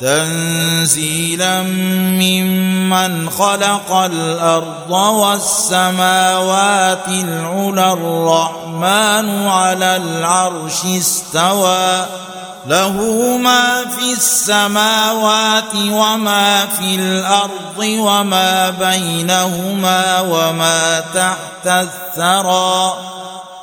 تنزيلا ممن خلق الأرض والسماوات العلى الرحمن على العرش استوى. له ما في السماوات وما في الأرض وما بينهما وما تحت الثرى.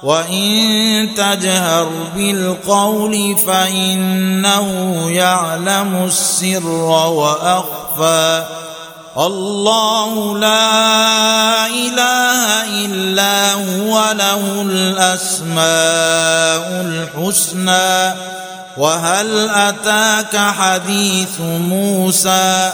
وان تجهر بالقول فانه يعلم السر واخفى الله لا اله الا هو له الاسماء الحسنى وهل اتاك حديث موسى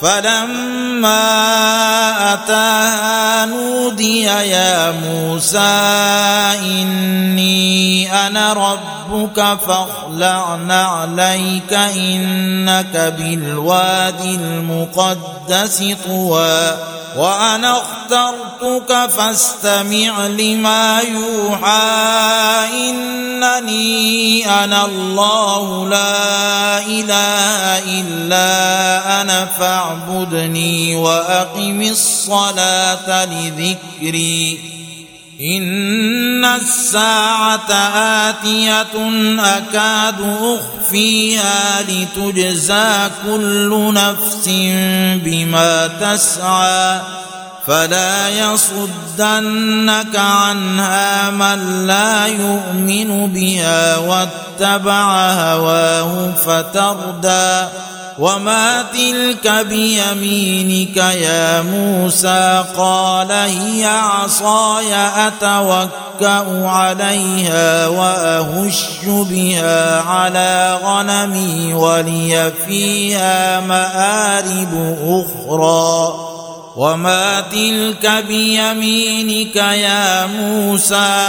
فلما أتاها نودي يا موسى إني أنا ربك فاخلع نعليك إنك بالوادي المقدس طوى. وأنا اخترتك فاستمع لما يوحى. إنني أنا الله لا إله إلا أنا فاعبدني وأقم الصلاة لذكري. إن الساعة آتية أكاد أخفيها لتجزى كل نفس بما تسعى فلا يصدنك عنها من لا يؤمن بها واتبع هواه فتردى وما تلك بيمينك يا موسى قال هي عصاي اتوكا عليها واهش بها على غنمي ولي فيها مارب أخرى وما تلك بيمينك يا موسى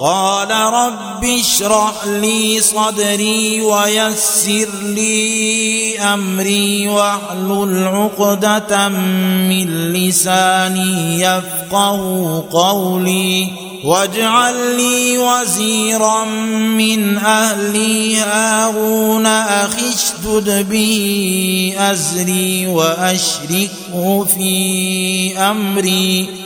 قال رب اشرح لي صدري ويسر لي أمري واحلل عقدة من لساني يفقه قولي واجعل لي وزيرا من أهلي هارون أخي اشدد به أزري وأشركه في أمري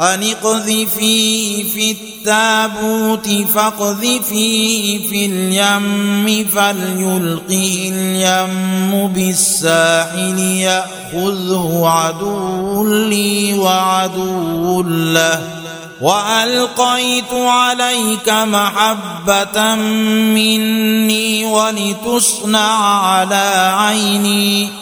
أن اقذفيه في التابوت فاقذفيه في اليم فليلقه اليم بالساحل يأخذه عدو لي وعدو له. وألقيت عليك محبة مني ولتصنع على عيني.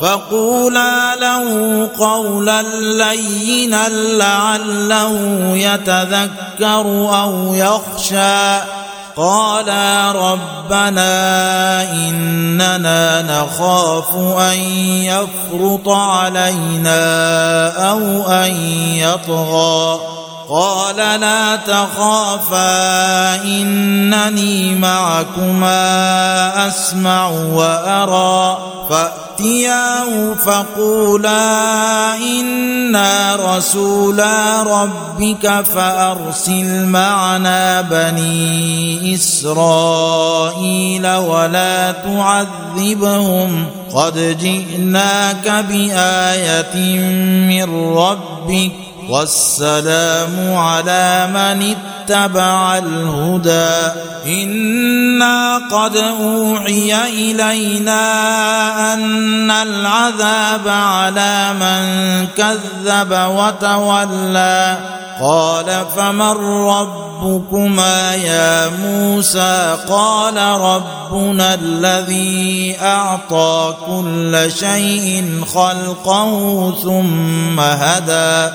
فقولا له قولا لينا لعله يتذكر أو يخشى. قالا ربنا إننا نخاف أن يفرط علينا أو أن يطغى. قال لا تخافا إنني معكما أسمع وأرى. فأتياه فقولا إنا رسولا ربك فأرسل معنا بني إسرائيل ولا تعذبهم. قد جئناك بآية من ربك والسلام على من اتبع الهدى. إنا قد أوحي إلينا أن العذاب على من كذب وتولى. قال فمن ربكما يا موسى؟ قال ربنا الذي أعطى كل شيء خلقه ثم هدى.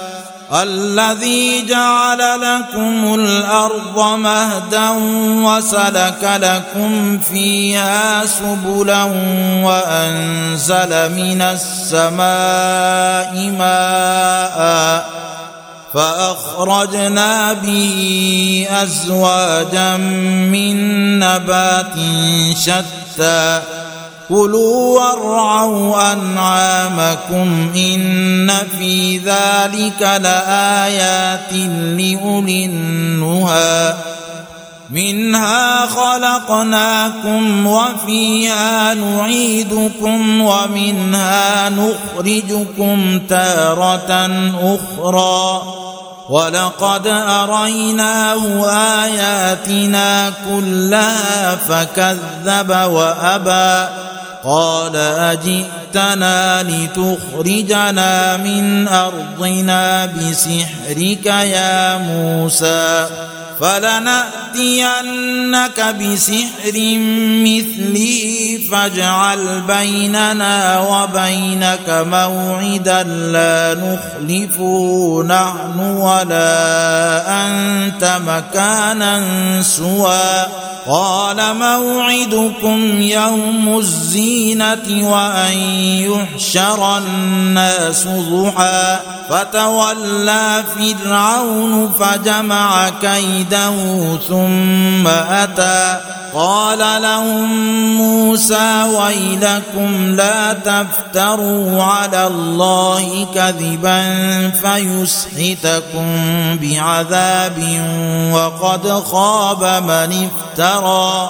الذي جعل لكم الأرض مهدا وسلك لكم فيها سبلا وأنزل من السماء ماء فأخرجنا به أزواجا من نبات شتى كلوا وارعوا أنعامكم إن في ذلك لآيات لأولي النهى. منها خلقناكم وفيها نعيدكم ومنها نخرجكم تارة أخرى. ولقد أريناه آياتنا كلها فكذب وأبى. قال أجئتنا لتخرجنا من أرضنا بسحرك يا موسى فلنأتينك بسحر مثله فاجعل بيننا وبينك موعدا لا نخلفه نحن ولا أنت مكانا سوى. قال موعدكم يوم الزينة وأن يحشر الناس ضحى. فتولى فرعون فجمع كيده ثم أتى. قال لهم موسى ويلكم لا تفتروا على الله كذبا فيسحتكم بعذاب وقد خاب من افترى.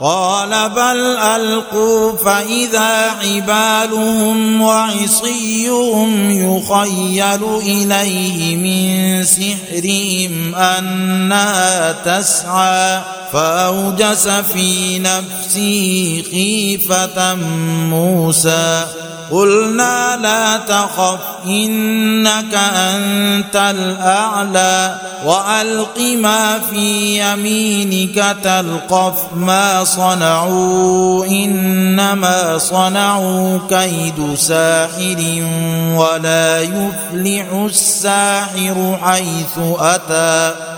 قال بل ألقوا فإذا حبالهم وعصيهم يخيل إليه من سحرهم أنها تسعى فأوجس في نفسه خيفة موسى قلنا لا تخف إنك أنت الأعلى. وألق ما في يمينك تلقف ما صنعوا. إنما صنعوا كيد ساحر ولا يفلح الساحر حيث أتى.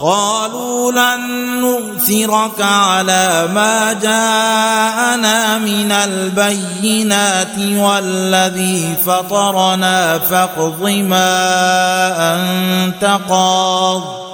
قالوا لن نؤثرك على ما جاءنا من البينات والذي فطرنا فاقض ما أنت قاض.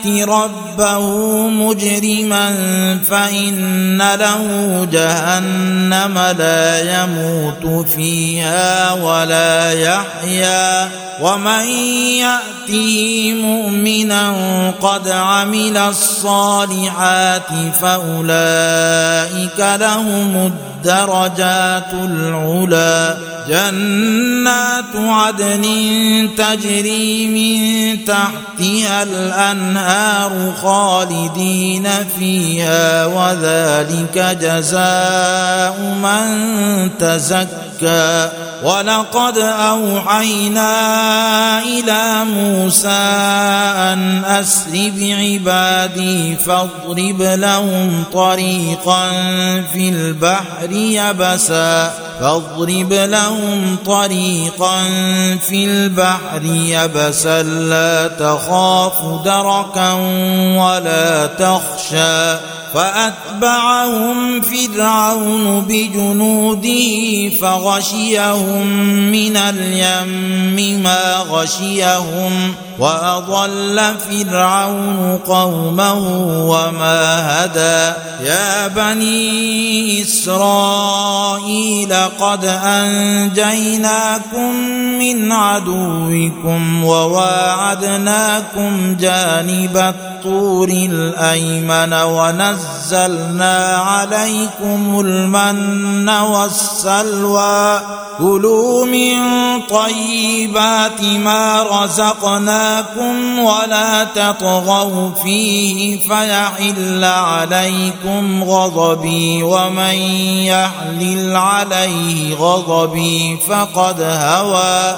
ربه مجرما فإن له جهنم لا يموت فيها ولا يحيا ومن يأته مؤمنا قد عمل الصالحات فأولئك لهم الدرجات العلى جنات عدن تجري من تحتها الأنهار خالدين فيها وذلك جزاء من تزكى. ولقد أوحينا إلى موسى أن أسر بعبادي فاضرب لهم طريقا في البحر يبسا. فاضرب لهم طريقا في البحر يبسا. لا تخاف دركا ولا تخشى. فأتبعهم فرعون بجنوده فغشيهم من اليم ما غشيهم وأضل فرعون قومه وما هدى. يا بني إسرائيل قد أنجيناكم من عدوكم وواعدناكم جانب الطور الأيمن ونزلنا عليكم المن والسلوى. كلوا من طيبات ما رزقناكم ولا تطغوا فيه فيحل عليكم غضبي ومن يحلل عليه غضبي فقد هوى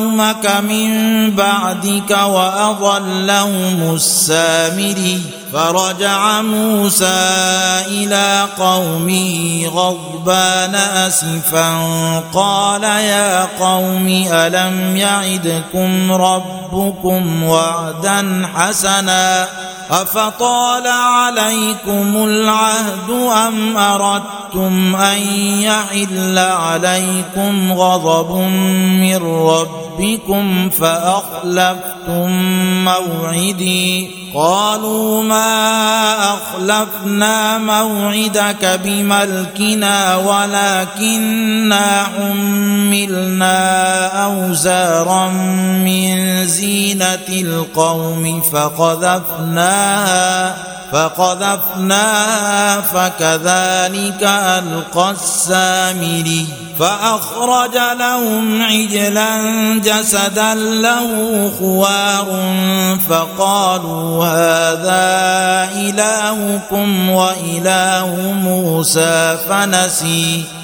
قومك من بعدك وأضلهم السامري. فرجع موسى إلى قومه غضبان أسفا. قال يا قوم ألم يعدكم ربكم وعدا حسنا؟ أفطال عليكم العهد أم أردتم أن يحل عليكم غضب من ربكم فأخلفتم موعدي قالوا ما أخلفنا موعدك بملكنا ولكننا حملنا أوزارا من زينة القوم فقذفناها فقذفناها فكذلك ألقى السامري فأخرج لهم عجلا جسدا له خوار فقالوا هذا إلهكم وإله موسى فنسي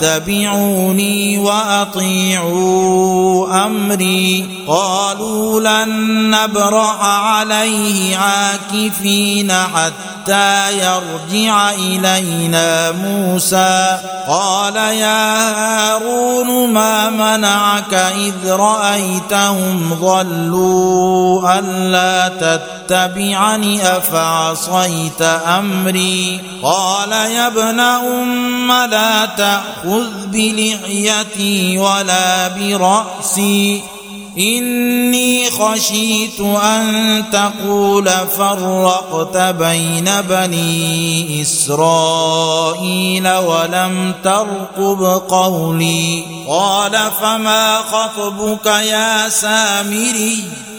فاتبعوني وأطيعوا أمري. قالوا لن نبرح عليه عاكفين حتى يرجع إلينا موسى. قال يا هارون ما منعك إذ رأيتهم ضلوا ألا تتبعني أفعصيت أمري؟ قال يا ابن أم لا تأخذ بلحيتي ولا برأسي إني خشيت أن تقول فرقت بين بني إسرائيل ولم ترقب قولي قال فما خطبك يا سامري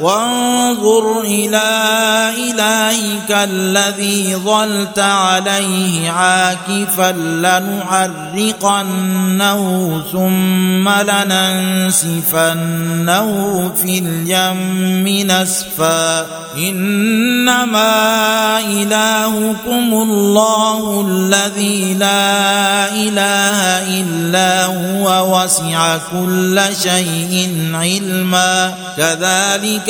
وانظر إلى إلهك الذي ظلت عليه عاكفا لنحرقنه ثم لننسفنه في اليم نسفا إنما إلهكم الله الذي لا إله إلا هو وسع كل شيء علما كذلك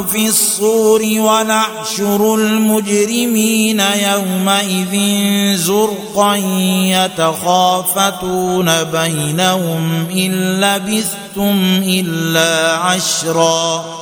في الصور ونحشر المجرمين يومئذ زرقا يتخافتون بينهم إن لبثتم إلا عشرا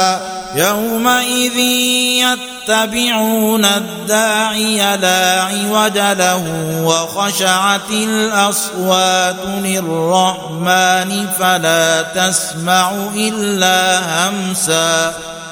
يومئذ يتبعون الداعي لا عوج له وخشعت الأصوات للرحمن فلا تسمع إلا همسا.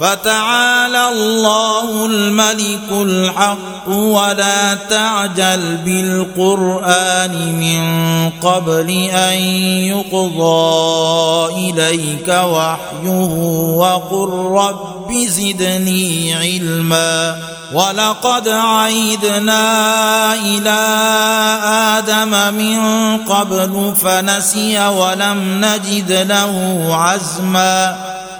فتعالى الله الملك الحق ولا تعجل بالقرآن من قبل أن يقضى إليك وحيه وقل رب زدني علما ولقد عيدنا إلى آدم من قبل فنسي ولم نجد له عزما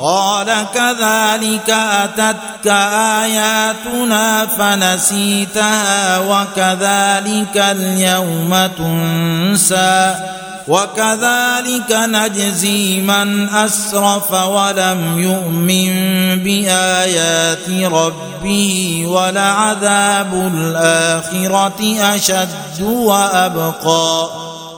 قال كذلك أتتك آياتنا فنسيتها وكذلك اليوم تنسى وكذلك نجزي من أسرف ولم يؤمن بآيات ربه ولعذاب الآخرة أشد وأبقى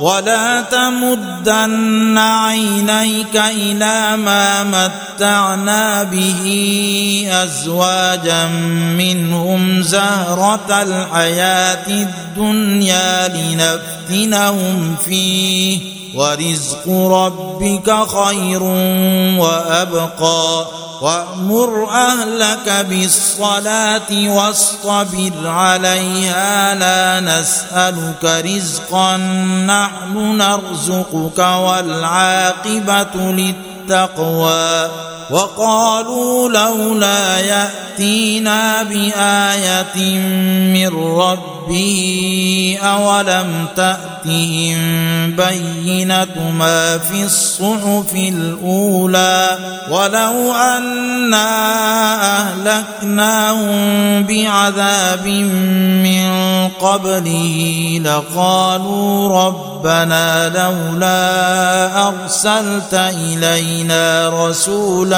ولا تمدن عينيك إلى ما متعنا به أزواجا منهم زهرة الحياة الدنيا لنفتنهم فيه ورزق ربك خير وأبقى وأمر أهلك بالصلاة واصطبر عليها لا نسألك رزقا نحن نرزقك والعاقبة للتقوى وقالوا لولا يأتينا بآية من ربه أولم تأتهم بينة ما في الصحف الأولى ولو أنا أهلكناهم بعذاب من قبله لقالوا ربنا لولا أرسلت إلينا رسولا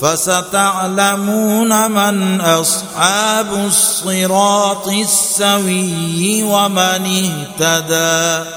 فستعلمون من أصحاب الصراط السوي ومن اهتدى